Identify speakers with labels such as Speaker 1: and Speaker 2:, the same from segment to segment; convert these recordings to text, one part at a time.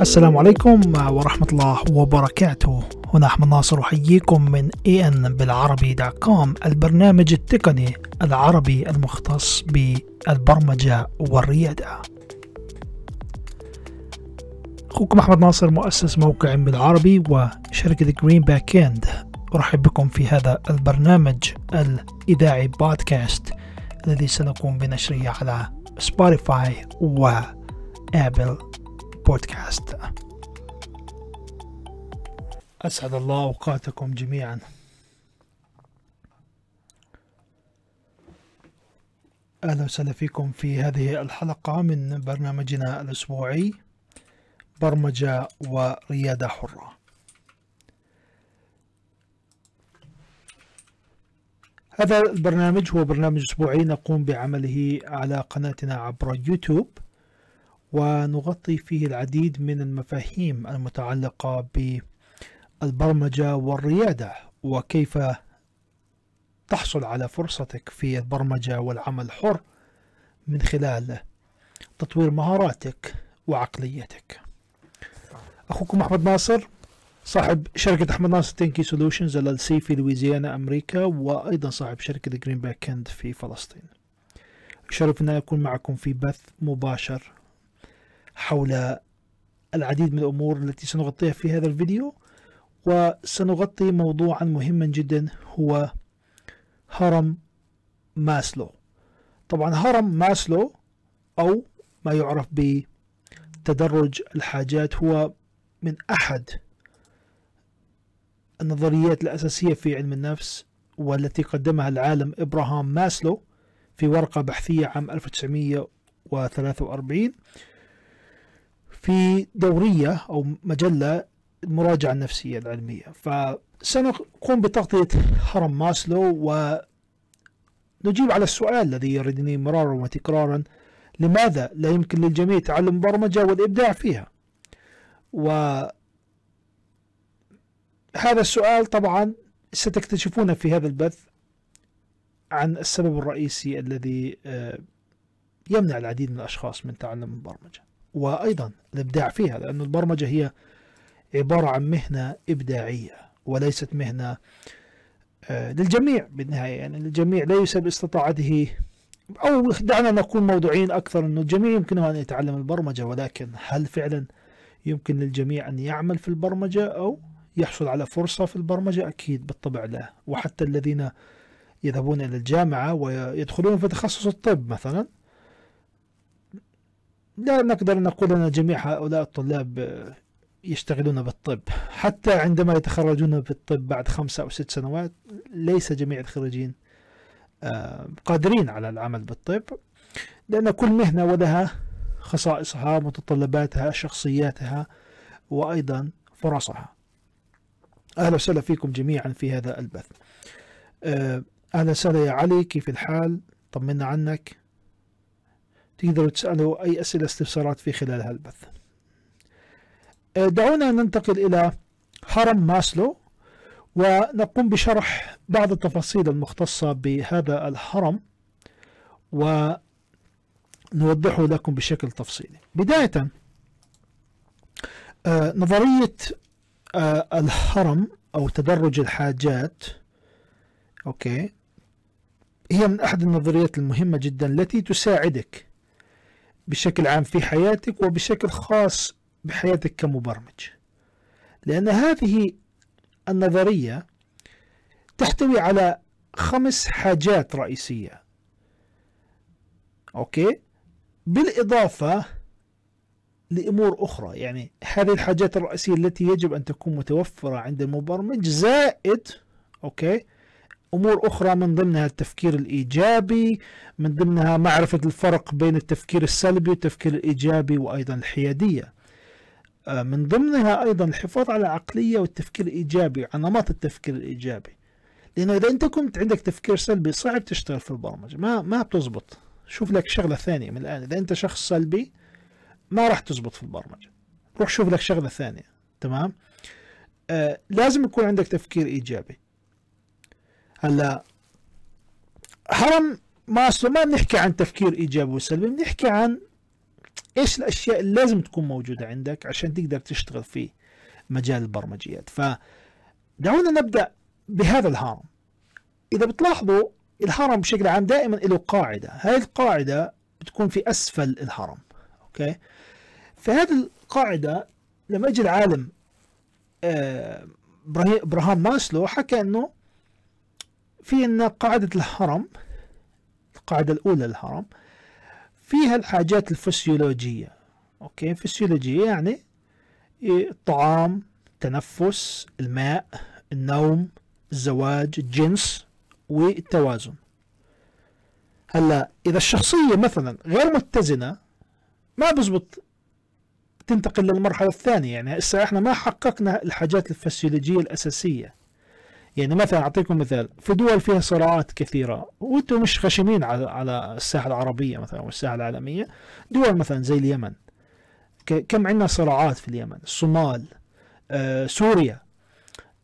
Speaker 1: السلام عليكم ورحمة الله وبركاته. هنا أحمد ناصر أحييكم من ان بالعربي dot com البرنامج التقني العربي المختص بالبرمجة والريادة. أخوكم أحمد ناصر مؤسس موقع بالعربي وشركة Green Back End أرحب بكم في هذا البرنامج الإذاعي بودكاست الذي سنقوم بنشره على سبوتيفاي وآبل بودكاست. أسعد الله أوقاتكم جميعا. أهلا وسهلا فيكم في هذه الحلقة من برنامجنا الأسبوعي برمجة وريادة حرة. هذا البرنامج هو برنامج أسبوعي نقوم بعمله على قناتنا عبر يوتيوب. ونغطي فيه العديد من المفاهيم المتعلقة بالبرمجة والريادة وكيف تحصل على فرصتك في البرمجة والعمل الحر من خلال تطوير مهاراتك وعقليتك. أخوكم أحمد ناصر صاحب شركة أحمد ناصر تنكي Solutions LLC في لويزيانا أمريكا وأيضا صاحب شركة Green Back في فلسطين. شرف أن أكون معكم في بث مباشر حول العديد من الأمور التي سنغطيها في هذا الفيديو وسنغطي موضوعا مهما جدا هو هرم ماسلو. طبعا هرم ماسلو أو ما يعرف بتدرج الحاجات هو من أحد النظريات الأساسية في علم النفس والتي قدمها العالم إبراهام ماسلو في ورقة بحثية عام 1943 في دورية أو مجلة المراجعة النفسية العلمية. فسنقوم بتغطية هرم ماسلو ونجيب على السؤال الذي يردني مرارا وتكرارا لماذا لا يمكن للجميع تعلم البرمجة والإبداع فيها؟ وهذا السؤال طبعا ستكتشفون في هذا البث عن السبب الرئيسي الذي آه، يمنع العديد من الأشخاص من تعلم البرمجة. وأيضا الإبداع فيها لأن البرمجة هي عبارة عن مهنة إبداعية وليست مهنة آه، للجميع بالنهاية. يعني الجميع ليس باستطاعته أو دعنا نكون موضوعين أكثر أنه الجميع يمكنه أن يتعلم البرمجة ولكن هل فعلا يمكن للجميع أن يعمل في البرمجة أو يحصل على فرصة في البرمجة؟ أكيد بالطبع لا. وحتى الذين يذهبون إلى الجامعة ويدخلون في تخصص الطب مثلا لا نقدر نقول أن جميع هؤلاء الطلاب يشتغلون بالطب. حتى عندما يتخرجون بالطب بعد خمسة أو ست سنوات ليس جميع الخريجين آه، قادرين على العمل بالطب لأن كل مهنة ولها خصائصها متطلباتها شخصياتها وأيضا فرصها. أهلا وسهلا فيكم جميعا في هذا البث. آه، أهلا وسهلا يا علي كيف الحال؟ طمنا عنك. تقدروا تسألوا أي أسئلة استفسارات في خلال هالبث آه، دعونا ننتقل إلى هرم ماسلو ونقوم بشرح بعض التفاصيل المختصة بهذا الهرم ونوضحه لكم بشكل تفصيلي. بداية آه، نظرية آه، الهرم أو تدرج الحاجات okay هي من أحد النظريات المهمة جدا التي تساعدك بشكل عام في حياتك وبشكل خاص بحياتك كمبرمج. لأن هذه النظرية تحتوي على خمس حاجات رئيسية. okay؟ بالإضافة لأمور أخرى. يعني هذه الحاجات الرئيسية التي يجب أن تكون متوفرة عند المبرمج زائد okay؟ أمور أخرى من ضمنها التفكير الإيجابي من ضمنها معرفة الفرق بين التفكير السلبي والتفكير الإيجابي وأيضا الحيادية. آه، من ضمنها أيضا الحفاظ على العقلية والتفكير الإيجابي على نمط التفكير الإيجابي. لأنه إذا أنت كنت عندك تفكير سلبي صعب تشتغل في البرمجة ما ما بتزبط. شوف لك شغلة ثانية من الآن. إذا أنت شخص سلبي ما راح تزبط في البرمجة. روح شوف لك شغلة ثانية. تمام؟ آه لازم يكون عندك تفكير إيجابي. هلا هرم ماسلو ما بنحكي عن تفكير إيجابي وسلبي بنحكي عن إيش الأشياء اللي لازم تكون موجودة عندك عشان تقدر تشتغل في مجال البرمجيات. فدعونا نبدأ بهذا الهرم. إذا بتلاحظوا الهرم بشكل عام دائما له قاعدة. هاي القاعدة بتكون في أسفل الهرم okay؟ فهذه القاعدة لما اجى العالم آه، إبراهام ماسلو حكى إنه في أن قاعدة الهرم القاعدة الأولى للهرم فيها الحاجات الفسيولوجية. أوكي؟ فسيولوجية يعني الطعام التنفس الماء النوم الزواج الجنس والتوازن. هلأ إذا الشخصية مثلا غير متزنة ما بزبط تنتقل للمرحلة الثانية. يعني هسه إحنا ما حققنا الحاجات الفسيولوجية الأساسية. يعني مثلا أعطيكم مثال في دول فيها صراعات كثيرة وأنتم مش خشمين على على الساحة العربية مثلا أو الساحة العالمية دول مثلا زي اليمن. كم عندنا صراعات في اليمن؟ الصومال آه، سوريا.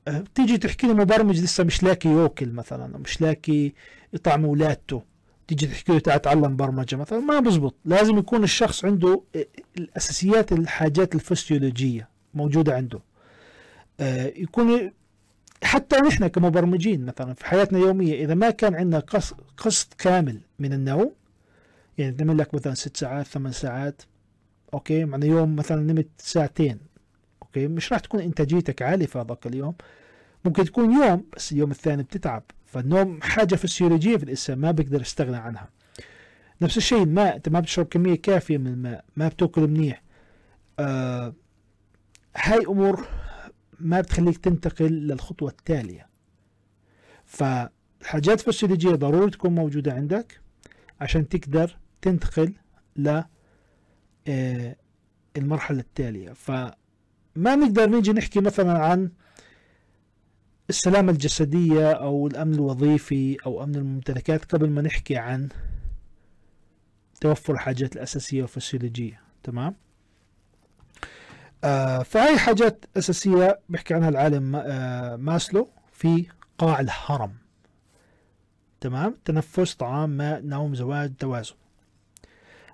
Speaker 1: آه، تيجي تحكي لي مبرمج لسه مش لاقي يوكل مثلا مش لاقي يطعم اولادته تيجي تحكي له تعلم برمجة مثلا ما بزبط. لازم يكون الشخص عنده آه، الأساسيات الحاجات الفسيولوجية موجودة عنده. يكون حتى نحن كمبرمجين مثلا في حياتنا اليومية إذا ما كان عندنا قسط كامل من النوم يعني نعمل لك مثلا ست ساعات ثمان ساعات okay؟ معنى يوم مثلا نمت ساعتين okay؟ مش راح تكون إنتاجيتك عالية في هذاك اليوم. ممكن تكون يوم بس اليوم الثاني بتتعب. فالنوم حاجة فسيولوجية في الإنسان ما بيقدر يستغنى عنها. نفس الشيء الماء أنت ما بتشرب كمية كافية من الماء ما بتأكل منيح. آه هاي أمور ما بتخليك تنتقل للخطوة التالية. فالحاجات الفسيولوجيه ضروري تكون موجودة عندك عشان تقدر تنتقل ل آه، المرحلة التالية. فما نقدر نيجي نحكي مثلا عن السلامة الجسدية أو الأمن الوظيفي أو أمن الممتلكات قبل ما نحكي عن توفر الحاجات الأساسية والفسيولوجية. تمام؟ فهي حاجات أساسية بيحكي عنها العالم آه ماسلو في قاع الهرم. تمام؟ تنفس طعام ماء نوم زواج توازن.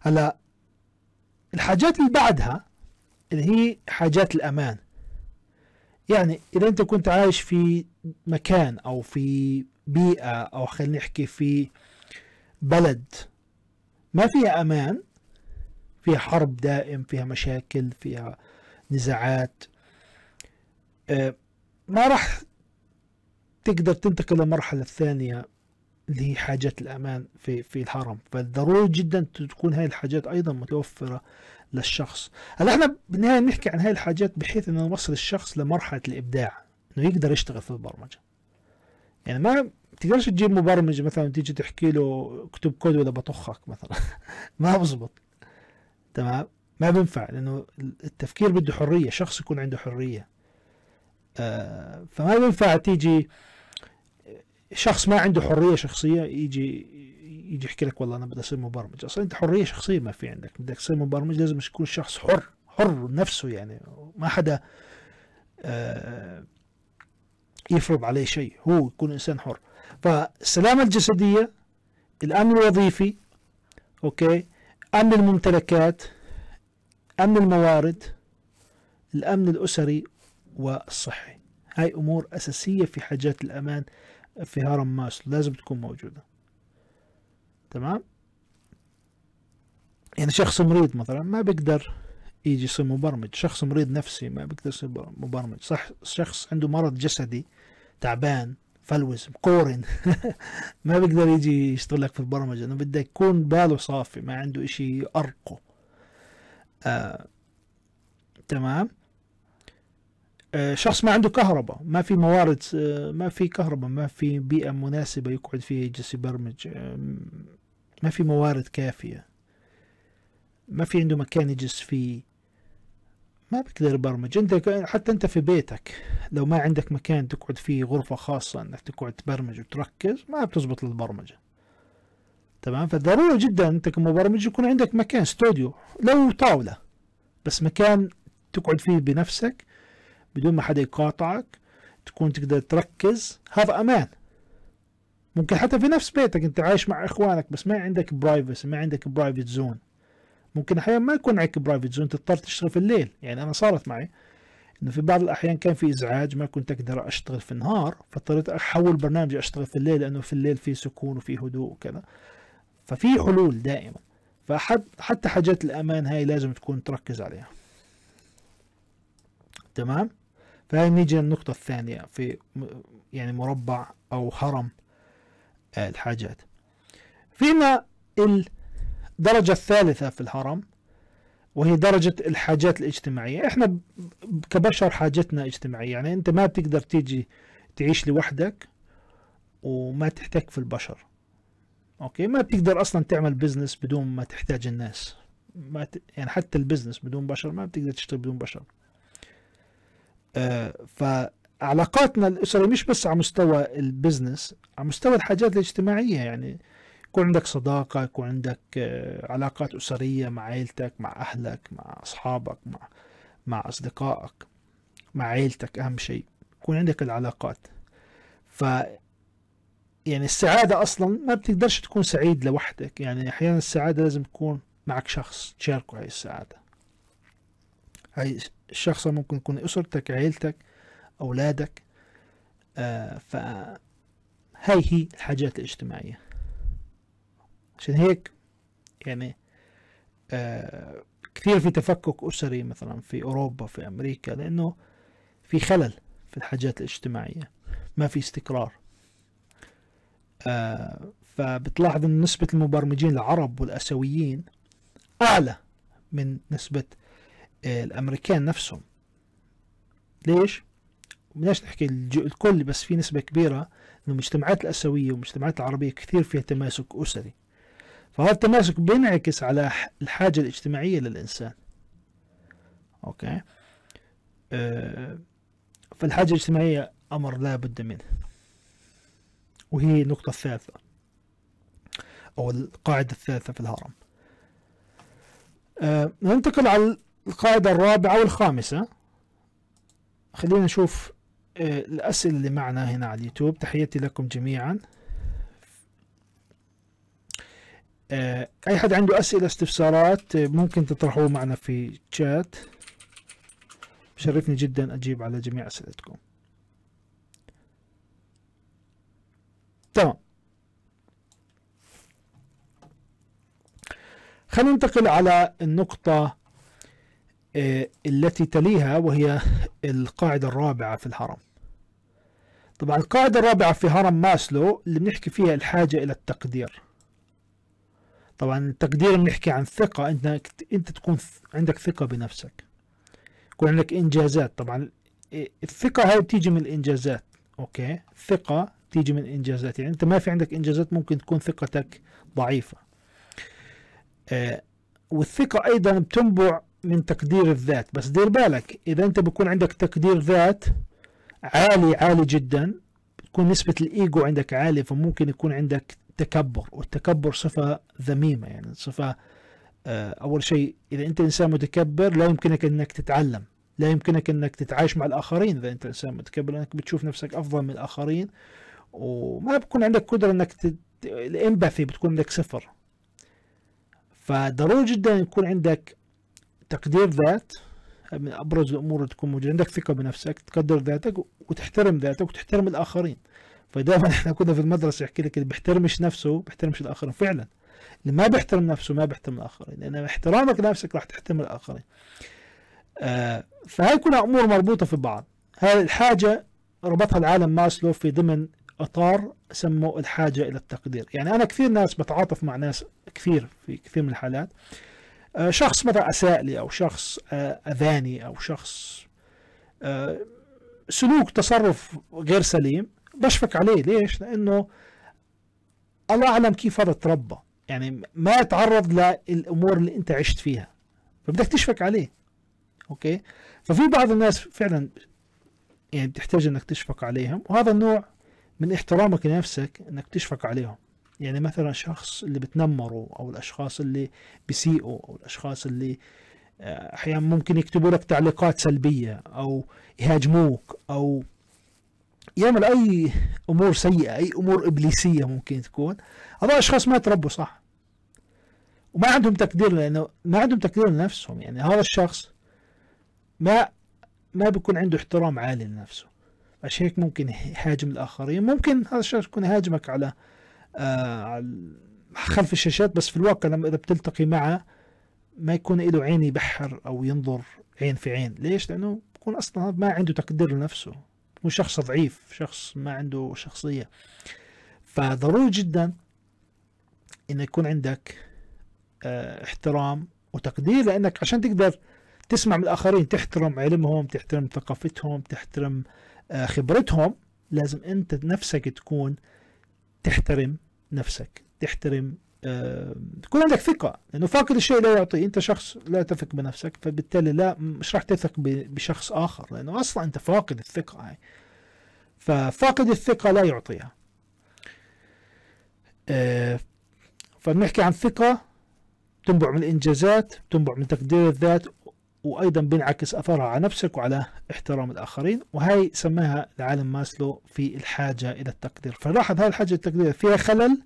Speaker 1: هلا الحاجات اللي بعدها اللي هي حاجات الأمان. يعني إذا أنت كنت عايش في مكان أو في بيئة أو خلينا نحكي في بلد ما فيها أمان فيها حرب دائم فيها مشاكل فيها نزاعات. آه، ما راح تقدر تنتقل للمرحلة الثانية اللي هي حاجات الأمان في في الهرم. فضروري جدا تكون هاي الحاجات أيضا متوفرة للشخص. هلأ إحنا بالنهاية نحكي عن هاي الحاجات بحيث إنه نوصل الشخص لمرحلة الإبداع إنه يقدر يشتغل في البرمجة. يعني ما تقدرش تجيب مبرمج مثلا تيجي تحكي له اكتب كود ولا بطخك مثلا. ما بزبط. تمام؟ ما بينفع لأنه التفكير بده حرية شخص يكون عنده حرية. آه فما بينفع تيجي شخص ما عنده حرية شخصية يجي يجي يحكي لك والله أنا بدي أصير مبرمج. أصلا أنت حرية شخصية ما في عندك. بدك تصير مبرمج لازم يكون شخص حر حر نفسه يعني. ما حدا آه يفرض عليه شيء. هو يكون إنسان حر. فالسلامة الجسدية الأمن الوظيفي okay أمن الممتلكات امن الموارد الأمن الأسري والصحي. هاي أمور أساسية في حاجات الأمان في هرم ماسلو لازم تكون موجودة. تمام؟ يعني شخص مريض مثلا ما بيقدر يجي يصير مبرمج. شخص مريض نفسي ما بيقدر يصير مبرمج. صح شخص عنده مرض جسدي تعبان فلوس مقورن ما بيقدر يجي يشتغل لك في البرمجة. انه بده يكون باله صافي ما عنده إشي يأرقه آه. تمام. آه، شخص ما عنده كهرباء ما في موارد آه، ما في كهرباء ما في بيئة مناسبة يقعد فيها يجلس يبرمج آه، ما في موارد كافية. ما في عنده مكان يجلس فيه. ما بقدر يبرمج. انت حتى انت في بيتك لو ما عندك مكان تقعد فيه غرفة خاصة إنك تقعد تبرمج وتركز ما بتزبط للبرمجة. تمام؟ فضروري جدا أنت كمبرمج يكون عندك مكان استوديو لو طاولة بس مكان تقعد فيه بنفسك بدون ما حدا يقاطعك تكون تقدر تركز هذا أمان ممكن حتى في نفس بيتك أنت عايش مع إخوانك بس ما عندك privacy ما عندك private zone ممكن أحيانا ما يكون عندك private zone تضطر تشتغل في الليل. يعني أنا صارت معي إنه في بعض الأحيان كان في إزعاج ما كنت أقدر أشتغل في النهار فاضطريت أحول برنامجي أشتغل في الليل لأنه في الليل في سكون وفي هدوء وكذا. ففي حلول دائما فحتى حاجات الأمان هاي لازم تكون تركز عليها. تمام؟ فهي نيجي للنقطة الثانية في يعني مربع أو هرم آه، الحاجات. فينا الدرجة الثالثة في الهرم وهي درجة الحاجات الاجتماعية. إحنا كبشر حاجتنا اجتماعية. يعني أنت ما بتقدر تيجي تعيش لوحدك وما تحتك في البشر. okay ما بتقدر أصلا تعمل business بدون ما تحتاج الناس. ما ت... يعني حتى ال business بدون بشر ما بتقدر تشتغل بدون بشر. آه فعلاقاتنا الاسريه مش بس على مستوى البزنس على مستوى الحاجات الاجتماعية. يعني يكون عندك صداقة يكون عندك آه، علاقات أسرية مع عيلتك مع أهلك مع أصحابك مع مع أصدقائك مع عيلتك أهم شيء. يكون عندك العلاقات. ف يعني السعادة أصلا ما بتقدرش تكون سعيد لوحدك. يعني أحيانا السعادة لازم تكون معك شخص تشاركه هاي السعادة. هاي الشخص ممكن يكون أسرتك عيلتك أولادك. آه فهاي هي الحاجات الاجتماعية. عشان هيك يعني آه كثير في تفكك أسري مثلا في أوروبا في أمريكا لأنه في خلل في الحاجات الاجتماعية. ما في استقرار. فبتلاحظ أن نسبة المبرمجين العرب والأسيويين أعلى من نسبة آه الأمريكان نفسهم. ليش؟ بدناش نحكي الكل بس في نسبة كبيرة أن المجتمعات الأسيوية والمجتمعات العربية كثير فيها تماسك أسري. فهذا التماسك بينعكس على الحاجة الاجتماعية للإنسان. أوكي؟ أه فالحاجة الاجتماعية أمر لا بد منه. وهي النقطة الثالثة أو القاعدة الثالثة في الهرم. أه ننتقل على القاعدة الرابعة والخامسة خلينا نشوف أه الأسئلة اللي معنا هنا على اليوتيوب. تحياتي لكم جميعا. آه، أي حد عنده أسئلة استفسارات آه، ممكن تطرحوه معنا في تشات بشرفني جدا أجيب على جميع أسئلتكم. تمام. خلينا ننتقل على النقطة آه، التي تليها وهي القاعدة الرابعة في الهرم. طبعا القاعدة الرابعة في هرم ماسلو اللي بنحكي فيها الحاجة إلى التقدير. طبعا التقدير بنحكي عن ثقة أنت أنت تكون عندك ثقة بنفسك. يكون عندك إنجازات. طبعا الثقة هاي بتيجي من الإنجازات. okay؟ الثقة تيجي من الانجازات يعني أنت ما في عندك إنجازات ممكن تكون ثقتك ضعيفة. آه والثقة أيضا بتنبع من تقدير الذات. بس دير بالك إذا أنت بكون عندك تقدير ذات عالي عالي جدا بتكون نسبة الإيجو عندك عالية فممكن يكون عندك تكبر. والتكبر صفة ذميمة. يعني صفة آه، أول شيء إذا أنت إنسان متكبر لا يمكنك أنك تتعلم. لا يمكنك أنك تتعايش مع الآخرين إذا أنت إنسان متكبر لأنك بتشوف نفسك أفضل من الآخرين. وما بكون عندك قدرة أنك تت... الإمباثي بتكون عندك صفر. فضروري جدا يكون عندك تقدير ذات من أبرز الأمور تكون موجودة. عندك ثقة بنفسك تقدر ذاتك وتحترم ذاتك وتحترم الآخرين. فدائما إحنا كنا في المدرسة يحكي لك اللي بيحترمش نفسه بيحترمش الآخرين. فعلا اللي ما بيحترم نفسه ما بيحترم الآخرين. لأن احترامك لنفسك راح تحترم الآخرين. آه فهي كلها أمور مربوطة في بعض. هذه الحاجة ربطها العالم ماسلو في ضمن أطار سموه الحاجة إلى التقدير. يعني أنا كثير ناس بتعاطف مع ناس كثير في كثير من الحالات. آه شخص مثلا أساء لي أو شخص آه أذاني أو شخص آه سلوك تصرف غير سليم بشفق عليه. ليش؟ لأنه الله أعلم كيف هذا تربى. يعني ما تعرض للأمور اللي أنت عشت فيها. فبدك تشفق عليه. أوكي؟ ففي بعض الناس فعلا يعني بتحتاج إنك تشفق عليهم. وهذا النوع من احترامك لنفسك إنك تشفق عليهم. يعني مثلا الشخص اللي بتنمروا أو الأشخاص اللي بيسيئوا أو الأشخاص اللي آه، أحيانا ممكن يكتبوا لك تعليقات سلبية أو يهاجموك أو يعمل أي أمور سيئة أي أمور إبليسية ممكن تكون. هذول أشخاص ما تربوا صح. وما عندهم تقدير لأنه ما عندهم تقدير لنفسهم. يعني هذا الشخص ما ما بيكون عنده احترام عالي لنفسه. هيك ممكن يهاجم الآخرين. ممكن هذا الشخص يكون يهاجمك على آه خلف الشاشات بس في الواقع لما إذا بتلتقي معه ما يكون له عين يبحر أو ينظر عين في عين. ليش؟ لأنه بكون أصلا ما عنده تقدير لنفسه. بكون شخص ضعيف شخص ما عنده شخصية. فضروري جدا إنه يكون عندك آه احترام وتقدير لأنك عشان تقدر تسمع من الآخرين تحترم علمهم تحترم ثقافتهم تحترم آه خبرتهم لازم انت نفسك تكون تحترم نفسك تحترم أه تكون عندك ثقة. لأنه فاقد الشيء لا يعطي أنت شخص لا تثق بنفسك فبالتالي لا مش راح تثق بشخص آخر لأنه أصلا أنت فاقد الثقة هاي. ففاقد الثقة لا يعطيها. أه فبنحكي عن ثقة تنبع من الإنجازات تنبع من تقدير الذات وأيضا بينعكس أثرها على نفسك وعلى احترام الآخرين وهي سماها العالم ماسلو في الحاجة إلى التقدير. فلاحظ هاي الحاجة التقدير فيها خلل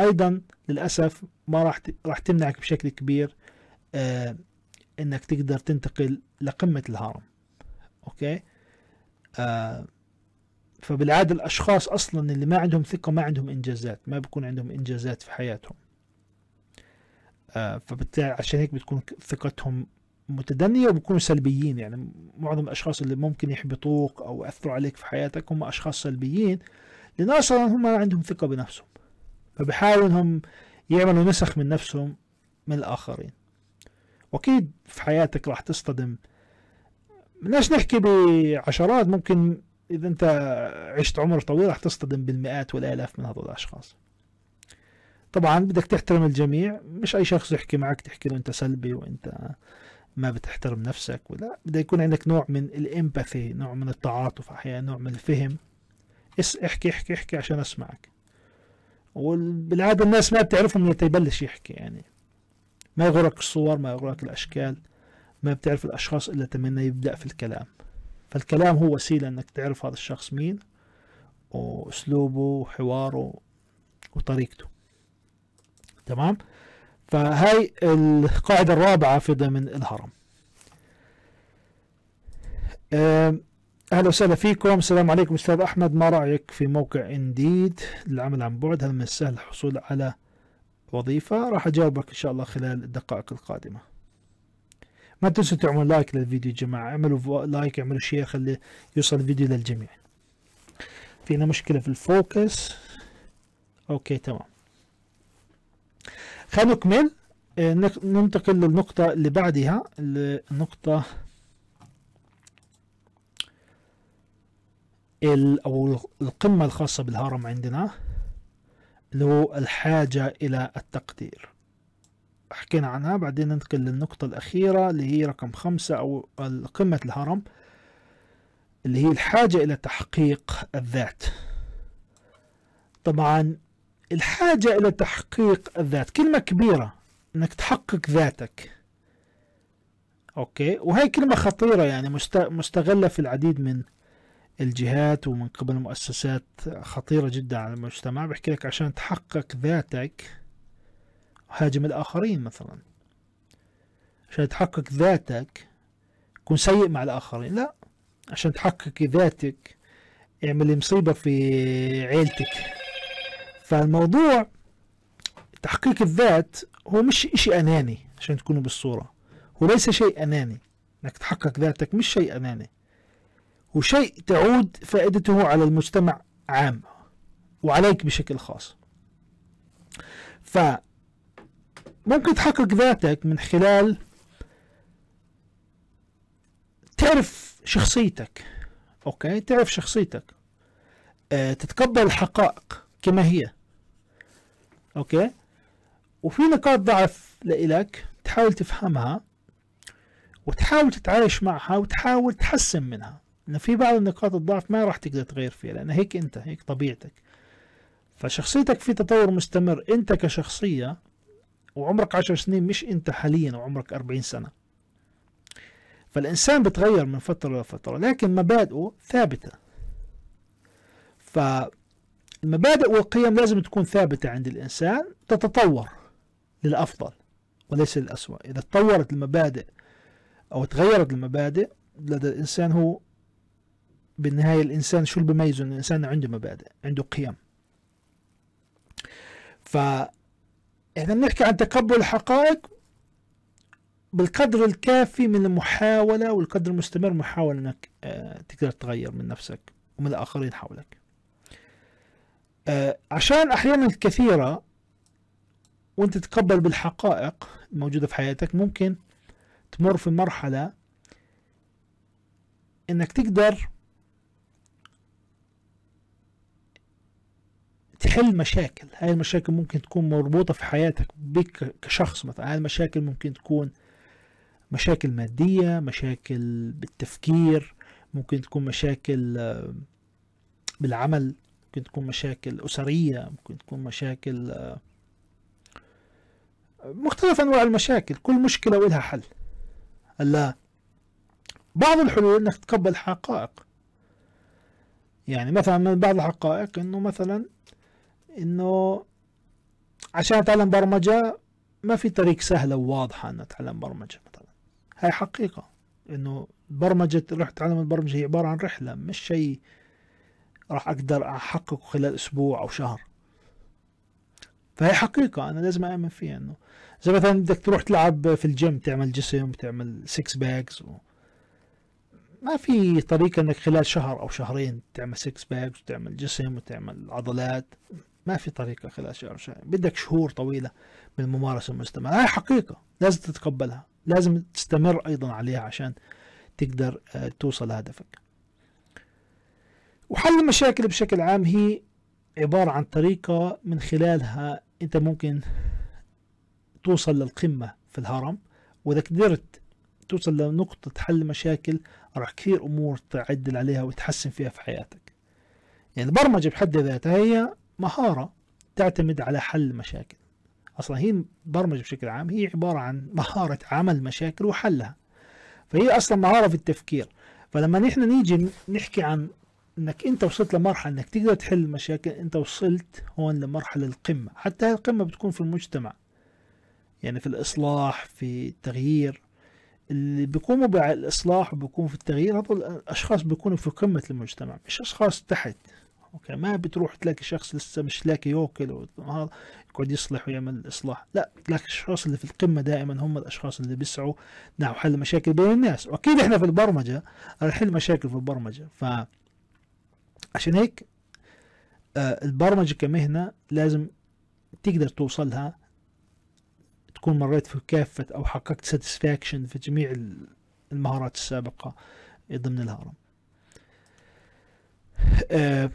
Speaker 1: أيضا للأسف ما راح راح تمنعك بشكل كبير آه إنك تقدر تنتقل لقمة الهرم. أوكي؟ آه فبالعادة الأشخاص أصلا اللي ما عندهم ثقة ما عندهم إنجازات ما بيكون عندهم إنجازات في حياتهم. آه فبالتالي عشان هيك بتكون ثقتهم متدنية وبيكونوا سلبيين يعني معظم الأشخاص اللي ممكن يحبطوك أو يأثروا عليك في حياتك هم أشخاص سلبيين لأن أصلا هم عندهم ثقة بنفسهم فبحاولوا إنهم يعملوا نسخ من نفسهم من الآخرين. وأكيد في حياتك راح تصطدم. بدناش نحكي بعشرات ممكن إذا أنت عشت عمر طويل راح تصطدم بالمئات والآلاف من هذول الأشخاص. طبعا بدك تحترم الجميع مش أي شخص يحكي معك تحكي له أنت سلبي وأنت ما بتحترم نفسك ولا بده يكون عندك نوع من الإمباثي نوع من التعاطف أحيانا نوع من الفهم. احكي احكي احكي عشان أسمعك. وبالعادة الناس ما بتعرفهم من يبلش يحكي يعني. ما يغرك الصور ما يغرك الأشكال ما بتعرف الأشخاص إلا تمنى يبدأ في الكلام. فالكلام هو وسيلة إنك تعرف هذا الشخص مين وأسلوبه وحواره وطريقته. تمام؟ فهاي القاعدة الرابعة في ضمن الهرم. أهلا وسهلا فيكم. السلام عليكم أستاذ أحمد. ما رأيك في موقع إنديد للعمل عن بعد؟ هل من السهل الحصول على وظيفة؟ راح أجاوبك إن شاء الله خلال الدقائق القادمة. ما تنسوا تعملوا like للفيديو يا جماعة. اعملوا لايك اعملوا share خلي يوصل الفيديو للجميع. فينا مشكلة في ال focus. okay تمام. خلينا نكمل آه، ننتقل للنقطة اللي بعدها النقطه أو القمة الخاصة بالهرم عندنا اللي هو الحاجة إلى التقدير. حكينا عنها بعدين ننتقل للنقطة الأخيرة اللي هي رقم خمسة أو قمة الهرم اللي هي الحاجة إلى تحقيق الذات. طبعا الحاجة إلى تحقيق الذات. كلمة كبيرة إنك تحقق ذاتك. أوكي؟ وهي كلمة خطيرة يعني مستغلة في العديد من الجهات ومن قبل مؤسسات خطيرة جدا على المجتمع. بحكي لك عشان تحقق ذاتك هاجم الآخرين مثلا. عشان تحقق ذاتك كن سيء مع الآخرين. لا عشان تحقق ذاتك اعمل مصيبة في عيلتك. فالموضوع تحقيق الذات هو مش إشي أناني عشان تكونوا بالصورة. هو ليس شيء أناني. إنك تحقق ذاتك مش شيء أناني. وشيء تعود فائدته على المجتمع عام وعليك بشكل خاص. فممكن تحقق ذاتك من خلال تعرف شخصيتك. أوكي؟ تعرف شخصيتك. أه تتقبل الحقائق كما هي. أوكي؟ وفي نقاط ضعف لإلك تحاول تفهمها وتحاول تتعايش معها وتحاول تحسن منها. ان في بعض النقاط الضعف ما راح تقدر تغير فيها لأن هيك أنت هيك طبيعتك. فشخصيتك في تطور مستمر أنت كشخصية وعمرك عشر سنين مش أنت حاليا وعمرك أربعين سنة. فالإنسان بتغير من فترة لفترة لكن مبادئه ثابتة. فالمبادئ والقيم لازم تكون ثابتة عند الإنسان تتطور للأفضل وليس للأسوأ. إذا تطورت المبادئ أو تغيرت المبادئ لدى الإنسان هو بالنهاية الإنسان شو اللي بيميزه؟ إن الإنسان عنده مبادئ عنده قيم. ف إذا نحكي عن تقبل الحقائق بالقدر الكافي من المحاولة والقدر المستمر محاولة أنك آه، تقدر تغير من نفسك ومن الآخرين حولك. عشان أحيانا كثيرة وأنت تتقبل بالحقائق الموجودة في حياتك ممكن تمر في مرحلة إنك تقدر تحل مشاكل. هاي المشاكل ممكن تكون مربوطة في حياتك بك كشخص مثلا. هاي المشاكل ممكن تكون مشاكل مادية مشاكل بالتفكير ممكن تكون مشاكل آه، بالعمل. ممكن تكون مشاكل أسرية ممكن تكون مشاكل آه، مختلف أنواع المشاكل كل مشكلة ولها حل. هلا بعض الحلول إنك تقبل حقائق. يعني مثلا من بعض الحقائق إنه مثلا إنه عشان أتعلم برمجة ما في طريق سهلة وواضحة ان أتعلم برمجة مثلا. هاي حقيقة. إنه برمجة رح تتعلم البرمجة هي عبارة عن رحلة مش شيء راح أقدر أحققه خلال أسبوع أو شهر. فهي حقيقة أنا لازم اؤمن فيها إنه زي مثلا بدك تروح تلعب في الجيم تعمل جسم تعمل six packs و... ما في طريقة إنك خلال شهر أو شهرين تعمل six packs وتعمل جسم وتعمل عضلات. ما في طريقة خلال شهر شهر بدك شهور طويلة من الممارسة المستمرة. هاي حقيقة لازم تتقبلها. لازم تستمر أيضا عليها عشان تقدر آه، توصل لهدفك. وحل المشاكل بشكل عام هي عبارة عن طريقة من خلالها أنت ممكن توصل للقمة في الهرم وإذا قدرت توصل لنقطة حل مشاكل راح كثير أمور تعدل عليها وتحسن فيها في حياتك. يعني البرمجة بحد ذاتها هي مهارة تعتمد على حل مشاكل. أصلا هي البرمجة بشكل عام هي عبارة عن مهارة عمل مشاكل وحلها. فهي أصلا مهارة في التفكير. فلما نحن نيجي نحكي عن إنك أنت وصلت لمرحلة إنك تقدر تحل المشاكل أنت وصلت هون لمرحلة القمة. حتى هاي القمة بتكون في المجتمع. يعني في الإصلاح في التغيير. اللي بيقوموا بالإصلاح وبيقوموا في التغيير هذول الأشخاص بيكونوا في قمة المجتمع مش أشخاص تحت. okay ما بتروح تلاقي شخص لسه مش لاقي ياكل يقعد يصلح ويعمل إصلاح. لا تلاقي الأشخاص اللي في القمة دائما هم الأشخاص اللي بيسعوا نحو حل مشاكل بين الناس. وأكيد إحنا في البرمجة نحل مشاكل في البرمجة. ف عشان هيك آه البرمجة كمهنة لازم تقدر توصلها تكون مريت في كافة أو حققت satisfaction في جميع المهارات السابقة ضمن الهرم. أه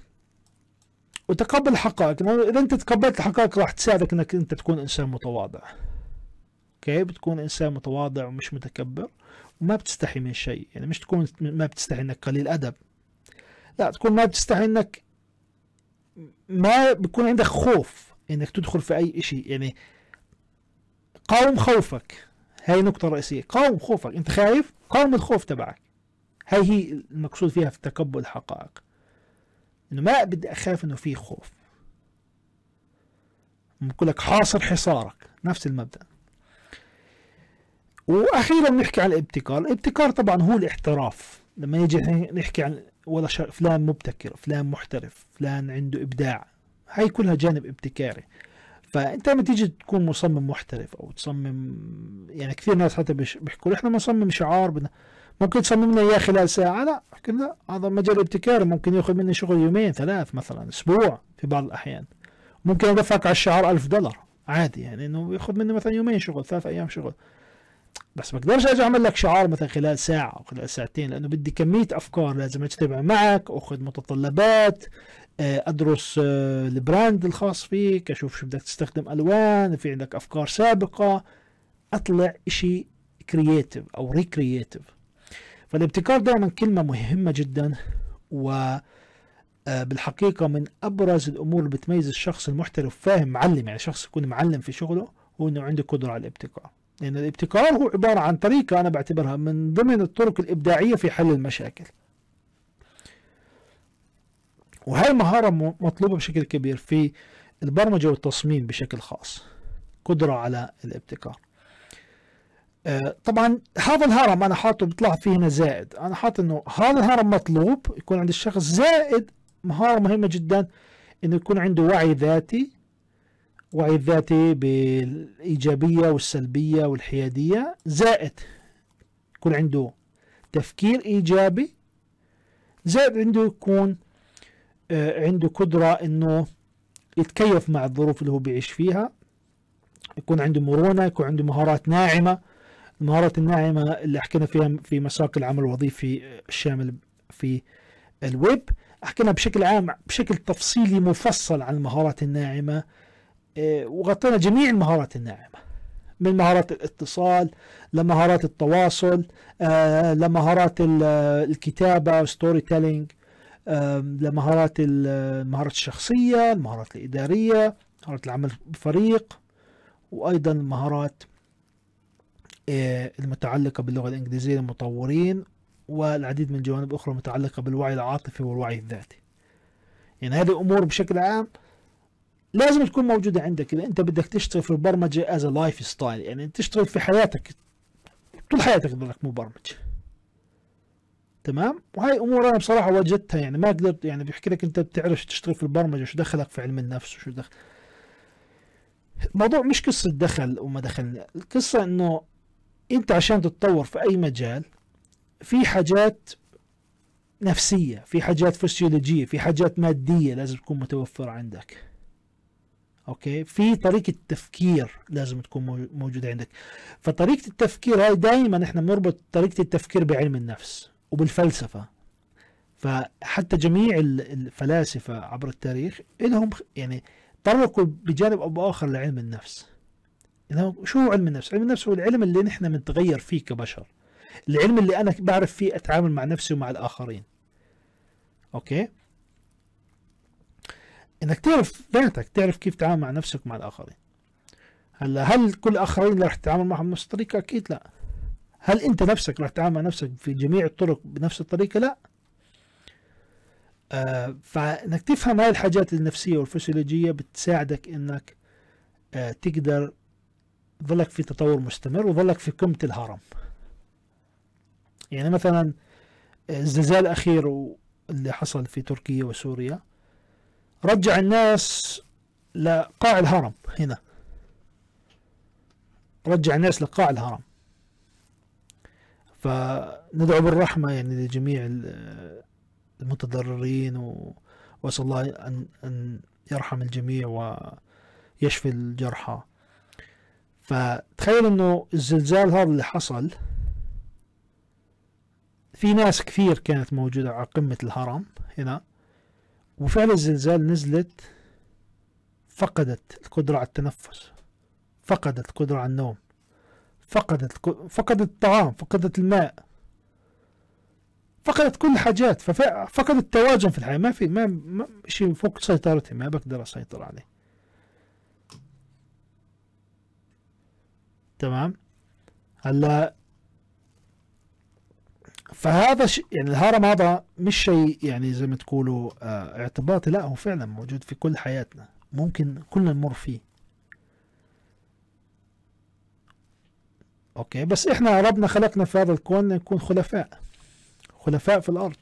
Speaker 1: وتقبل الحقائق إذا أنت تقبلت الحقائق راح تساعدك أنك أنت تكون إنسان متواضع. أوكي؟ بتكون إنسان متواضع ومش متكبر وما بتستحي من شيء. يعني مش تكون ما بتستحي إنك قليل أدب. لا تكون ما بتستحي إنك ما بيكون عندك خوف إنك تدخل في أي شيء يعني قاوم خوفك. هاي نقطة رئيسية. قاوم خوفك. أنت خايف؟ قاوم الخوف تبعك. هاي هي المقصود فيها في تقبل الحقائق. إنه ما بدي أخاف إنه في خوف. بقول لك حاصر حصارك. نفس المبدأ. وأخيرا نحكي عن الابتكار. الابتكار طبعا هو الاحتراف. لما يجي نحكي عن ولا فلان مبتكر فلان محترف فلان عنده إبداع. هاي كلها جانب ابتكاري. فأنت لما تيجي تكون مصمم محترف أو تصمم يعني كثير ناس حتى بيحكوا إحنا بنصمم شعار بدنا ممكن تصمم لنا إياه خلال ساعة. لا لا هذا مجال ابتكاري. ممكن يأخذ مني شغل يومين ثلاث مثلا أسبوع في بعض الأحيان. ممكن أدفعك على الشعار ألف دولار عادي يعني إنه يأخذ مني مثلا يومين شغل ثلاث أيام شغل. بس ما أقدرش أجي أعمل لك شعار مثلا خلال ساعة أو خلال ساعتين لأنه بدي كمية أفكار لازم أجتمع معك أخذ متطلبات آه، أدرس آه، ال brand الخاص فيك أشوف شو بدك تستخدم ألوان في عندك أفكار سابقة أطلع إشي creative أو recreative فالابتكار دائما كلمة مهمة جدا و آه، بالحقيقة من أبرز الأمور اللي بتميز الشخص المحترف فاهم معلم يعني شخص يكون معلم في شغله هو إنه عنده قدرة على الابتكار. لأن يعني الابتكار هو عبارة عن طريقة أنا بعتبرها من ضمن الطرق الإبداعية في حل المشاكل. وهي المهارة مطلوبة بشكل كبير في البرمجة والتصميم بشكل خاص. قدرة على الابتكار. آه، طبعا هذا الهرم أنا حاطه بيطلع فيه هنا زائد. أنا حاط إنه هذا الهرم مطلوب يكون عند الشخص زائد مهارة مهمة جدا إنه يكون عنده وعي ذاتي وعي الذاتي بالإيجابية والسلبية والحيادية زائد يكون عنده تفكير إيجابي زائد عنده يكون آه، عنده قدرة إنه يتكيف مع الظروف اللي هو بيعيش فيها. يكون عنده مرونة يكون عنده مهارات ناعمة. المهارات الناعمة اللي حكينا فيها في مساق العمل الوظيفي الشامل في الويب. حكينا بشكل عام بشكل تفصيلي مفصل عن المهارات الناعمة. آه، وغطينا جميع المهارات الناعمة. من مهارات الاتصال لمهارات التواصل آه، لمهارات الكتابة storytelling لمهارات المهارات الشخصية المهارات الإدارية مهارات العمل بفريق وأيضا المهارات آه، المتعلقة باللغة الإنجليزية للمطورين والعديد من الجوانب الأخرى المتعلقة بالوعي العاطفي والوعي الذاتي. يعني هذه أمور بشكل عام لازم تكون موجودة عندك إذا أنت بدك تشتغل في البرمجة as lifestyle يعني تشتغل في حياتك طول حياتك تضلك مبرمج. تمام؟ وهي أمور أنا بصراحة وجدتها يعني ما قدرت يعني بيحكي لك أنت بتعرف تشتغل في البرمجة شو دخلك في علم النفس وشو دخل الموضوع مش قصة دخل وما دخل القصة إنه أنت عشان تتطور في أي مجال في حاجات نفسية في حاجات فسيولوجية في حاجات مادية لازم تكون متوفرة عندك. أوكي؟ في طريقة تفكير لازم تكون موجودة عندك. فطريقة التفكير هاي دائما إحنا بنربط طريقة التفكير بعلم النفس وبالفلسفة. فحتى جميع الفلاسفة عبر التاريخ لهم يعني طرقوا بجانب أو بآخر لعلم النفس. شو علم النفس؟ علم النفس هو العلم اللي نحن بنتغير فيه كبشر. العلم اللي أنا بعرف فيه أتعامل مع نفسي ومع الآخرين. أوكي؟ إنك تعرف ذاتك تعرف كيف تتعامل مع نفسك ومع الآخرين. هلا هل كل الاخرين راح تتعامل معهم بنفس الطريقة؟ أكيد لا. هل أنت نفسك راح تتعامل مع نفسك في جميع الطرق بنفس الطريقة؟ لا. آه فإنك تفهم هاي الحاجات النفسية والفسيولوجية بتساعدك إنك آه تقدر ظلك في تطور مستمر وظلك في قمة الهرم. يعني مثلا آه، الزلزال الأخير اللي حصل في تركيا وسوريا رجع الناس لقاع الهرم هنا. رجع الناس لقاع الهرم. فندعو بالرحمة يعني لجميع المتضررين وأسأل الله أن, أن يرحم الجميع ويشفي الجرحى. فتخيل إنه الزلزال هذا اللي حصل في ناس كثير كانت موجودة على قمة الهرم هنا. وفعلا الزلزال نزلت فقدت القدرة على التنفس فقدت القدرة على النوم فقدت فقدت الطعام فقدت الماء فقدت كل الحاجات فقدت التوازن في الحياة. ما في ما شيء فوق سيطرتي ما بقدر أسيطر عليه. تمام؟ هلا فهذا ش... يعني الهرم هذا مش شيء يعني زي ما تقولوا آه اعتباطي. لا هو فعلا موجود في كل حياتنا. ممكن كلنا نمر فيه. أوكي بس إحنا ربنا خلقنا في هذا الكون نكون خلفاء. خلفاء في الأرض.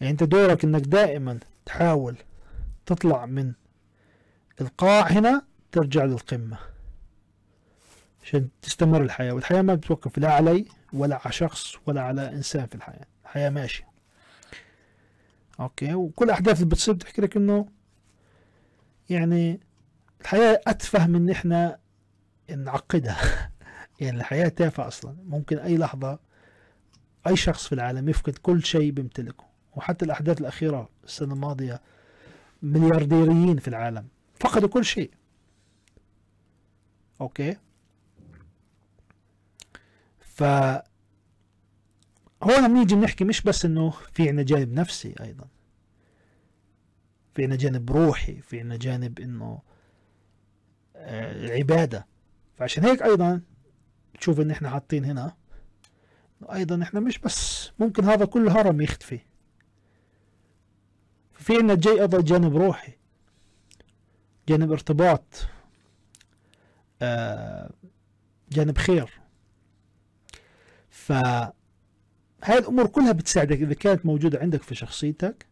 Speaker 1: يعني أنت دورك إنك دائما تحاول تطلع من القاع هنا ترجع للقمة. عشان تستمر الحياة والحياة ما بتوقف لا علي ولا على شخص ولا على إنسان في الحياة. الحياة ماشية. أوكي؟ وكل الاحداث اللي بتصير بتحكي لك إنه يعني الحياة أتفه من إحنا نعقدها. يعني الحياة تافهة أصلا. ممكن أي لحظة أي شخص في العالم يفقد كل شيء بيمتلكه. وحتى الأحداث الأخيرة السنة الماضية مليارديريين في العالم فقدوا كل شيء. أوكي؟ ف هون بنيجي بنحكي مش بس إنه في عنا جانب نفسي أيضا. في عنا جانب روحي في عنا جانب إنه العبادة آه، فعشان هيك أيضا تشوف إن إحنا حاطين هنا أيضا إحنا مش بس ممكن هذا كله هرم يختفي. في عندنا جاي أيضا جانب روحي جانب ارتباط آه، جانب خير. فهاي الأمور كلها بتساعدك إذا كانت موجودة عندك في شخصيتك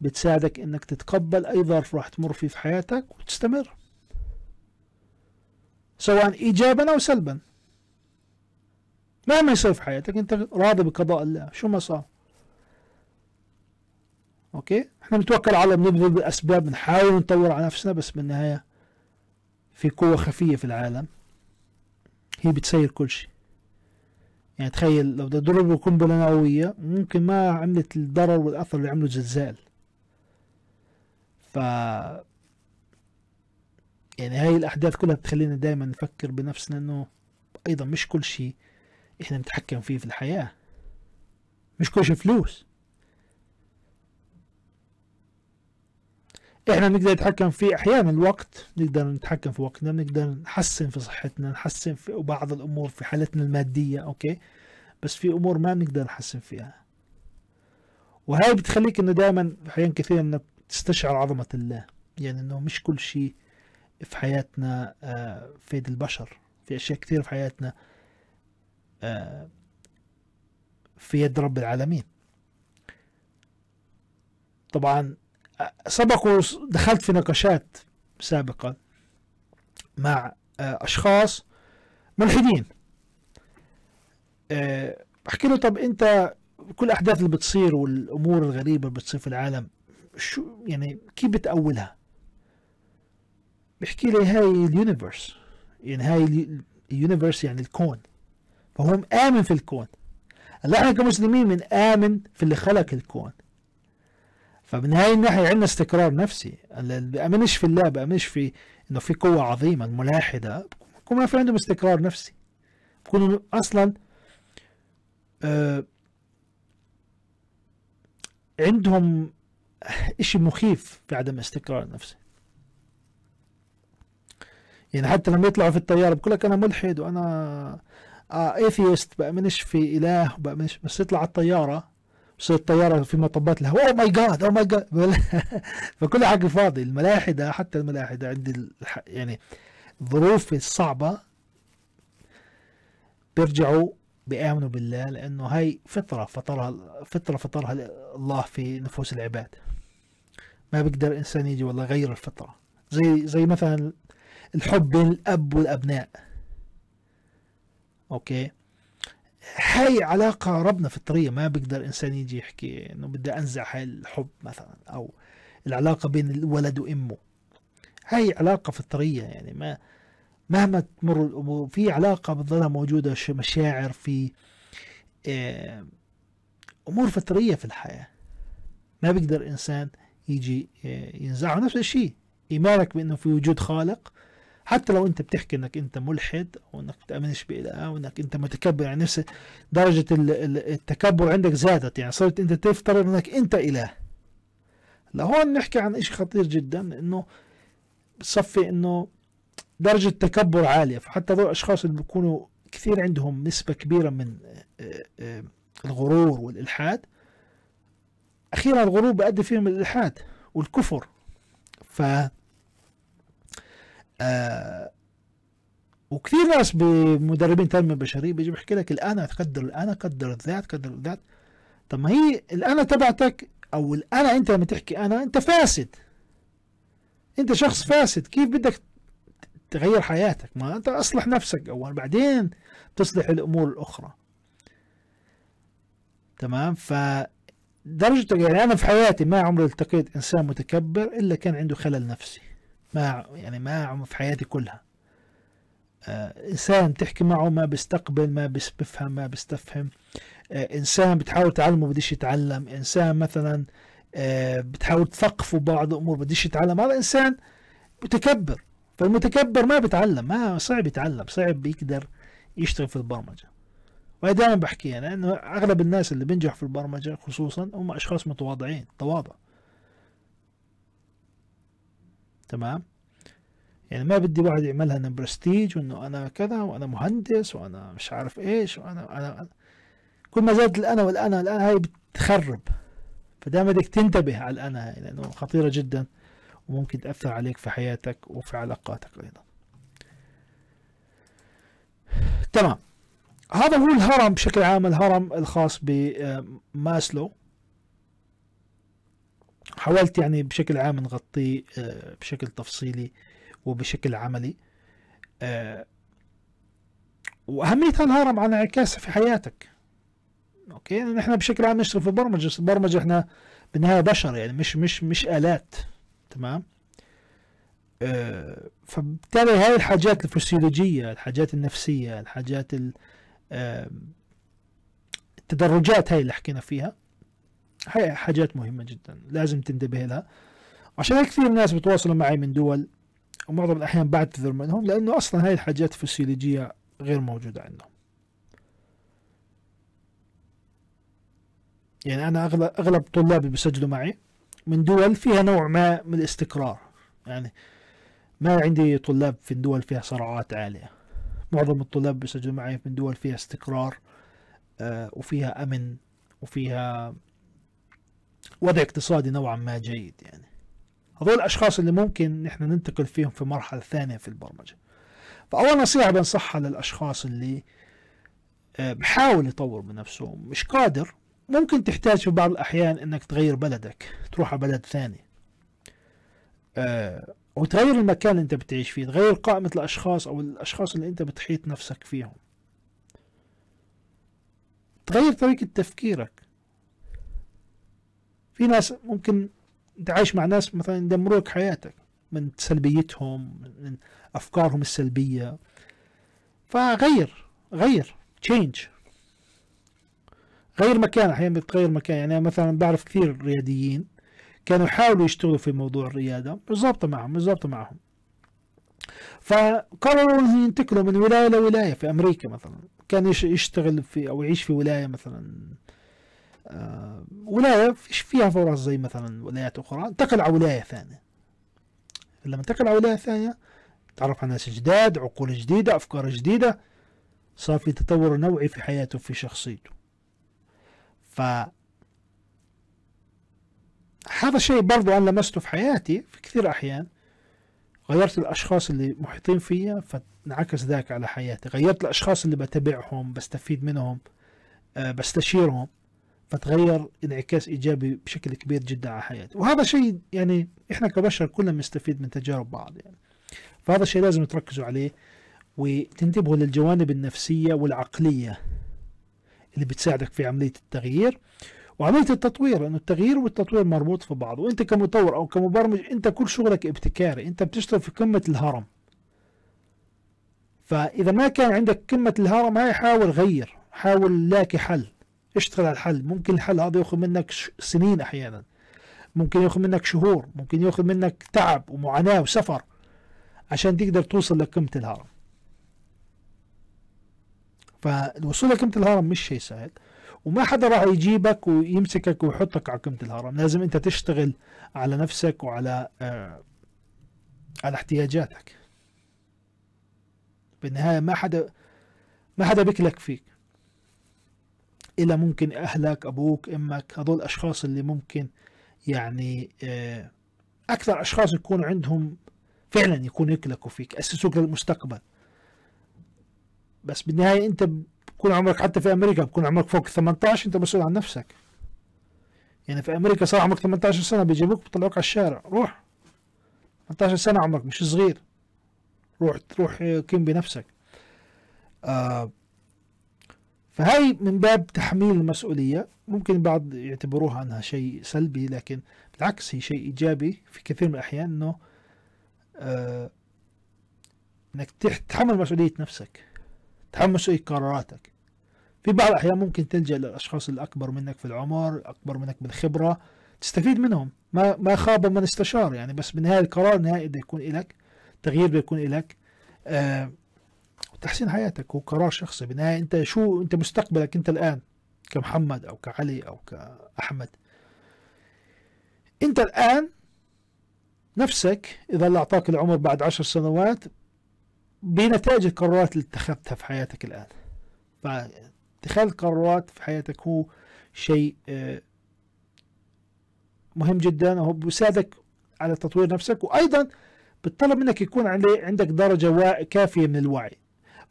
Speaker 1: بتساعدك إنك تتقبل أي ظرف راح تمر فيه في حياتك وتستمر. سواء إيجابا أو سلبا. مهما يصير في حياتك أنت راضي بقضاء الله شو ما صار. أوكي؟ إحنا بنتوكل على بنبذل بالأسباب بنحاول نطور على نفسنا بس بالنهاية في قوة خفية في العالم. هي بتسير كل شيء. يعني تخيل لو بدها تضرب قنبلة نووية ممكن ما عملت الضرر والأثر اللي عمله زلزال ف يعني هاي الأحداث كلها بتخلينا دائما نفكر بنفسنا إنه أيضا مش كل شيء إحنا نتحكم فيه في الحياة. مش كل شيء فلوس. إحنا بنقدر نتحكم في أحيانا الوقت نقدر نتحكم في وقتنا بنقدر نحسن في صحتنا نحسن في بعض الأمور في حالتنا المادية أوكي؟ بس في أمور ما بنقدر نحسن فيها. وهاي بتخليك إنه دائما أحيانا كثير إنك تستشعر عظمة الله. يعني إنه مش كل شيء في حياتنا آه، في يد البشر في أشياء كثير في حياتنا آه، في يد رب العالمين. طبعا سبق ودخلت في نقاشات سابقا مع آه، أشخاص ملحدين. بحكي له طب أنت كل الأحداث اللي بتصير والأمور الغريبة اللي بتصير في العالم شو يعني كيف بتأولها؟ بيحكي لي هاي ال universe. يعني هاي ال universe يعني الكون. فهو مآمن في الكون. هلا إحنا كمسلمين بنآمن في اللي خلق الكون. فمن هاي الناحية عندنا استقرار نفسي. بأمنش في الله بأمنش في إنه في قوة عظيمة الملاحدة بكون في عندهم استقرار نفسي. بكونوا أصلا آه عندهم إشي مخيف في عدم استقرار النفسي يعني حتى لما يطلعوا في الطيارة بقول لك أنا ملحد وأنا آه atheist بأمنش في إله بأمنش بس يطلع على الطيارة بصير الطيارة في مطبات الهواء. oh my God oh my God فكل حاجة فاضي. الملاحدة حتى الملاحدة عند يعني الظروف الصعبة بيرجعوا بيآمنوا بالله لأنه هاي فطرة فطرها فطرة فطرها الله في نفوس العباد. ما بيقدر إنسان يجي والله يغير الفطرة. زي زي مثلا الحب بين الأب والأبناء. أوكي؟ هاي علاقة ربنا فطرية ما بيقدر إنسان يجي يحكي إنه بدي أنزع هاي الحب مثلا أو العلاقة بين الولد وأمه. هاي علاقة فطرية يعني ما مهما تمر الأمور في علاقة بتظلها موجودة مشاعر في آه، أمور فطرية في الحياة. ما بيقدر إنسان يجي آه، ينزعه نفس الشيء إيمانك بأنه في وجود خالق حتى لو أنت بتحكي أنك أنت ملحد بتأمنش بإله أو أنك أنت متكبر يعني نفس درجة التكبر عندك زادت. يعني صرت أنت تفترض أنك أنت إله. لهون نحكي عن شيء خطير جدا أنه بصفي أنه درجة تكبر عالية. فحتى هذول الأشخاص اللي بيكونوا كثير عندهم نسبة كبيرة من آه، آه، الغرور والإلحاد أخيرا الغرور بيؤدي فيهم الإلحاد والكفر. ف آه وكثير ناس بمدربين تنمية بشرية بيجي بيحكي لك الأنا تقدر الأنا قدر الذات قدر الذات. طب ما هي الأنا تبعتك أو الأنا أنت لما تحكي أنا أنت فاسد. أنت شخص فاسد. كيف بدك تغير حياتك؟ ما أنت أصلح نفسك أول بعدين تصلح الأمور الأخرى. تمام؟ ف درجة يعني أنا في حياتي ما عمري التقيت إنسان متكبر إلا كان عنده خلل نفسي. ما يعني ما في حياتي كلها. آه إنسان تحكي معه ما بيستقبل ما بيفهم ما بيستفهم. آه إنسان بتحاول تعلمه بديش يتعلم. إنسان مثلا آه بتحاول تثقفه بعض الأمور بديش يتعلم. هذا إنسان متكبر. فالمتكبر ما بيتعلم ما صعب يتعلم صعب يقدر يشتغل في البرمجة. وهي دائما بحكيها لأنه أغلب الناس اللي بينجح في البرمجة خصوصا هم أشخاص متواضعين تواضع. تمام؟ يعني ما بدي واحد يعملها إنه برستيج وإنه أنا كذا وأنا مهندس وأنا مش عارف إيش وأنا أنا. كل ما زادت الأنا والأنا الانا هاي بتخرب. فدائما بدك تنتبه على الأنا هاي لأنه خطيرة جدا وممكن تأثر عليك في حياتك وفي علاقاتك أيضا. تمام. هذا هو الهرم بشكل عام الهرم الخاص بماسلو حاولت يعني بشكل عام نغطيه آه، بشكل تفصيلي وبشكل عملي. آه، وأهمية الهرم على انعكاسها في حياتك. أوكي؟ نحن بشكل عام نشتغل في البرمجة البرمجة إحنا بالنهاية بشر يعني مش مش مش آلات. تمام؟ آه، فبالتالي هاي الحاجات الفسيولوجية الحاجات النفسية الحاجات التدرجات هاي اللي حكينا فيها حاجات مهمة جدا لازم تنتبه لها. عشان كثير ناس بتواصلوا معي من دول ومعظم الأحيان بعتذر منهم لأنه أصلا هاي الحاجات الفسيولوجية غير موجودة عندهم. يعني أنا أغلب, أغلب طلابي بيسجلوا معي من دول فيها نوع ما من الاستقرار. يعني ما عندي طلاب في دول فيها صراعات عالية. معظم الطلاب بيسجلوا معي من دول فيها استقرار آه وفيها أمن وفيها وضع اقتصادي نوعا ما جيد يعني. هذول الأشخاص اللي ممكن نحن ننتقل فيهم في مرحلة ثانية في البرمجة. فأول نصيحة بنصحها للأشخاص اللي آه، بحاول يطور من نفسه مش قادر ممكن تحتاج في بعض الأحيان إنك تغير بلدك تروح على بلد ثاني. آه، وتغير المكان اللي أنت بتعيش فيه تغير قائمة الأشخاص أو الأشخاص اللي أنت بتحيط نفسك فيهم. تغير طريقة تفكيرك. في ناس ممكن انت عايش مع ناس مثلا يدمروا لك حياتك من سلبيتهم من أفكارهم السلبية. فغير غير تشينج غير مكان أحيانا بتغير مكان. يعني مثلا بعرف كثير رياديين كانوا يحاولوا يشتغلوا في موضوع الريادة مش ظابطة معهم مش ظابطة معهم. فقرروا إنهم ينتقلوا من ولاية لولاية في أمريكا مثلا. كان يشتغل في أو يعيش في ولاية مثلا. ولاية فيش فيها فرص زي مثلا ولايات أخرى. انتقل على ولاية ثانية. لما انتقل على ولاية ثانية تعرف على ناس جداد عقول جديدة أفكار جديدة صار في تطور نوعي في حياته في شخصيته. ف هذا الشيء برضو أنا لمسته في حياتي في كثير أحيان. غيرت الأشخاص اللي محيطين فيا فانعكس ذاك على حياتي. غيرت الأشخاص اللي بتابعهم بستفيد منهم أه بستشيرهم. فتغير انعكاس إيجابي بشكل كبير جدا على حياتي. وهذا شيء يعني إحنا كبشر كلنا بنستفيد من تجارب بعض يعني. فهذا الشيء لازم تركزوا عليه وتنتبهوا للجوانب النفسية والعقلية اللي بتساعدك في عملية التغيير وعملية التطوير لأنه التغيير والتطوير مربوط في بعض. وأنت كمطور أو كمبرمج أنت كل شغلك ابتكاري أنت بتشتغل في قمة الهرم. فإذا ما كان عندك قمة الهرم هاي حاول غير حاول لاقي حل. اشتغل على الحل. ممكن الحل هذا ياخذ منك سنين أحيانا. ممكن ياخذ منك شهور. ممكن ياخذ منك تعب ومعاناة وسفر عشان تقدر توصل لقمة الهرم. فالوصول لقمة الهرم مش شيء سهل. وما حدا راح يجيبك ويمسكك ويحطك على قمة الهرم. لازم أنت تشتغل على نفسك وعلى آه على احتياجاتك. بالنهاية ما حدا ما حدا بيكلك فيك. إلى ممكن أهلك أبوك أمك هذول الأشخاص اللي ممكن يعني آه، أكثر أشخاص يكونوا عندهم فعلا يكونوا يكلكوا فيك أسسوك للمستقبل. بس بالنهاية أنت بكون عمرك حتى في أمريكا بكون عمرك فوق 18 أنت مسؤول عن نفسك. يعني في أمريكا صار عمرك 18 سنة بيجيبوك بيطلعوك على الشارع روح. 18 سنة عمرك مش صغير. روح تروح قيم بنفسك. آه فهي من باب تحميل المسؤولية. ممكن البعض يعتبروها أنها شيء سلبي لكن بالعكس هي شيء إيجابي. في كثير من الأحيان أنه آه أنك تتحمل مسؤولية نفسك تحمل مسؤولية قراراتك. في بعض الأحيان ممكن تلجأ للأشخاص الأكبر منك في العمر أكبر منك بالخبرة تستفيد منهم. ما ما خاب من استشار يعني بس بالنهاية القرار النهائي بده يكون لك تغيير بده يكون لك آه تحسين حياتك هو قرار شخصي. بالنهاية أنت شو أنت مستقبلك أنت الآن كمحمد أو كعلي أو كأحمد. أنت الآن نفسك إذا الله أعطاك العمر بعد عشر سنوات بنتائج القرارات اللي اتخذتها في حياتك الآن. فاتخاذ القرارات في حياتك هو شيء آه، مهم جدا وهو بيساعدك على تطوير نفسك. وأيضا بتطلب منك يكون عندك درجة كافية من الوعي.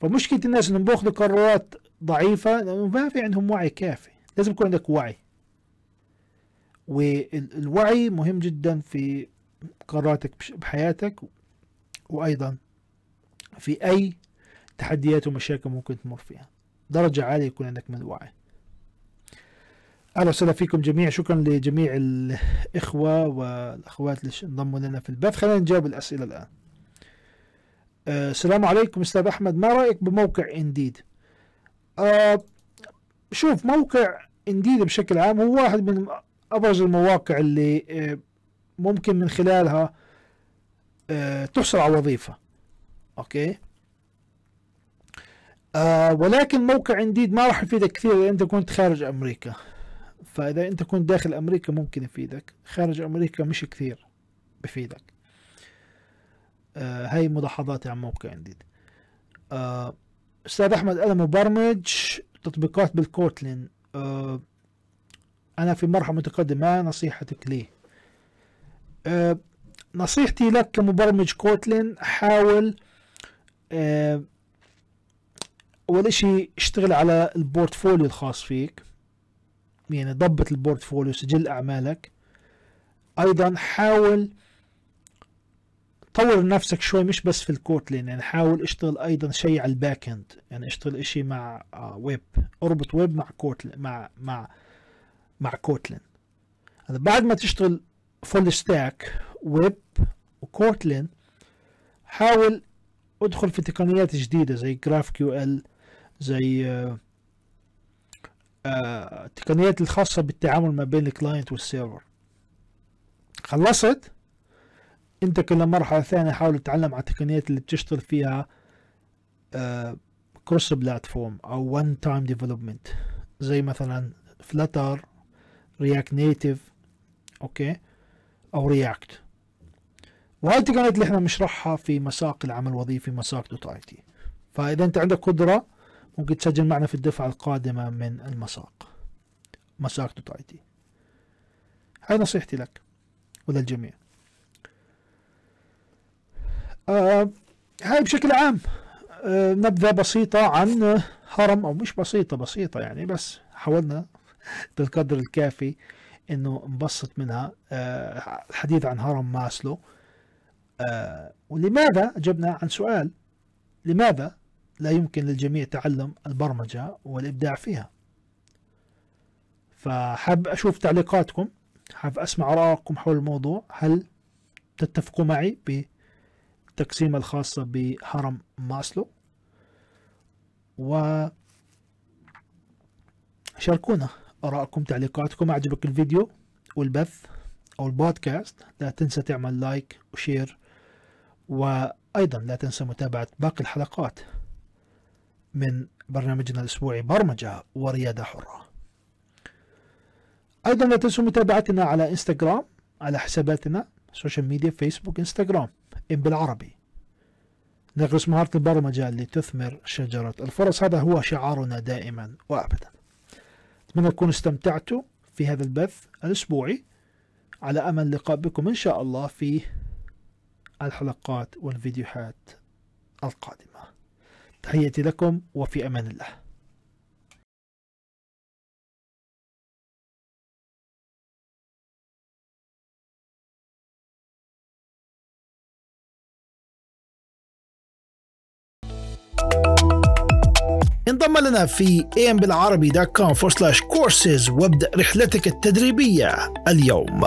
Speaker 1: فمشكلة الناس إنهم بياخذوا قرارات ضعيفة لأنه ما في عندهم وعي كافي. لازم يكون عندك وعي. والوعي مهم جدا في قراراتك بحياتك وأيضا في أي تحديات ومشاكل ممكن تمر فيها. درجة عالية يكون عندك من الوعي. أهلا وسهلا فيكم جميعا. شكرا لجميع الإخوة والأخوات اللي انضموا لنا في البث. خلينا نجاوب الأسئلة الآن. أه السلام عليكم أستاذ أحمد. ما رأيك بموقع إنديد؟ أه شوف موقع إنديد بشكل عام هو واحد من أبرز المواقع اللي أه ممكن من خلالها تحصل على وظيفة. أوكي؟ أه ولكن موقع إنديد ما راح يفيدك كثير إذا أنت كنت خارج أمريكا. فإذا أنت كنت داخل أمريكا ممكن يفيدك. خارج أمريكا مش كثير بفيدك. آه هاي ملاحظاتي عن موقع جديد آه أستاذ أحمد أنا مبرمج تطبيقات بال Kotlin آه أنا في مرحلة متقدمة نصيحتك لي. آه نصيحتي لك كمبرمج Kotlin حاول آه أول شيء اشتغل على ال portfolio الخاص فيك. يعني ضبط ال portfolio سجل أعمالك. أيضا حاول طور نفسك شوي مش بس في ال Kotlin يعني حاول اشتغل أيضا شيء على ال back end. يعني اشتغل إشي مع ويب أربط ويب مع Kotlin مع مع مع Kotlin هذا بعد ما تشتغل full stack web و Kotlin حاول ادخل في تقنيات جديدة زي GraphQL زي آه التقنيات الخاصة بالتعامل ما بين ال client وال server خلصت؟ انت كل مرحلة ثانية حاول تتعلم على التقنيات اللي بتشتغل فيها cross platform أو one time development زي مثلا Flutter React Native okay؟ أو React وهاي التقنيات اللي إحنا بنشرحها في مساق العمل الوظيفي مساق dot IT فإذا أنت عندك قدرة ممكن تسجل معنا في الدفعة القادمة من المساق مساق dot IT هاي نصيحتي لك وللجميع. آه هاي بشكل عام آه نبذة بسيطة عن هرم أو مش بسيطة بسيطة يعني بس حاولنا بالقدر الكافي إنه نبسط منها آه الحديث عن هرم ماسلو. آه ولماذا؟ جبنا عن سؤال. لماذا لا يمكن للجميع تعلم البرمجة والإبداع فيها؟ فحاب أشوف تعليقاتكم حاب أسمع آرائكم حول الموضوع. هل تتفقوا معي بالتقسيمة الخاصة بهرم ماسلو. و شاركونا آرائكم تعليقاتكم. أعجبك الفيديو والبث أو البودكاست لا تنسى تعمل like و share. وأيضا لا تنسى متابعة باقي الحلقات من برنامجنا الأسبوعي برمجة وريادة حرة. أيضا لا تنسوا متابعتنا على إنستغرام على حساباتنا social media فيسبوك انستغرام إن بالعربي. نغرس مهارة البرمجة لتثمر شجرة الفرص. هذا هو شعارنا دائما وأبدا. أتمنى تكونوا استمتعتوا في هذا البث الأسبوعي. على أمل لقاء بكم إن شاء الله في الحلقات والفيديوهات القادمة. تحياتي لكم وفي أمان الله. انضم لنا في ambilعربي.com/courses وابدأ رحلتك التدريبية اليوم.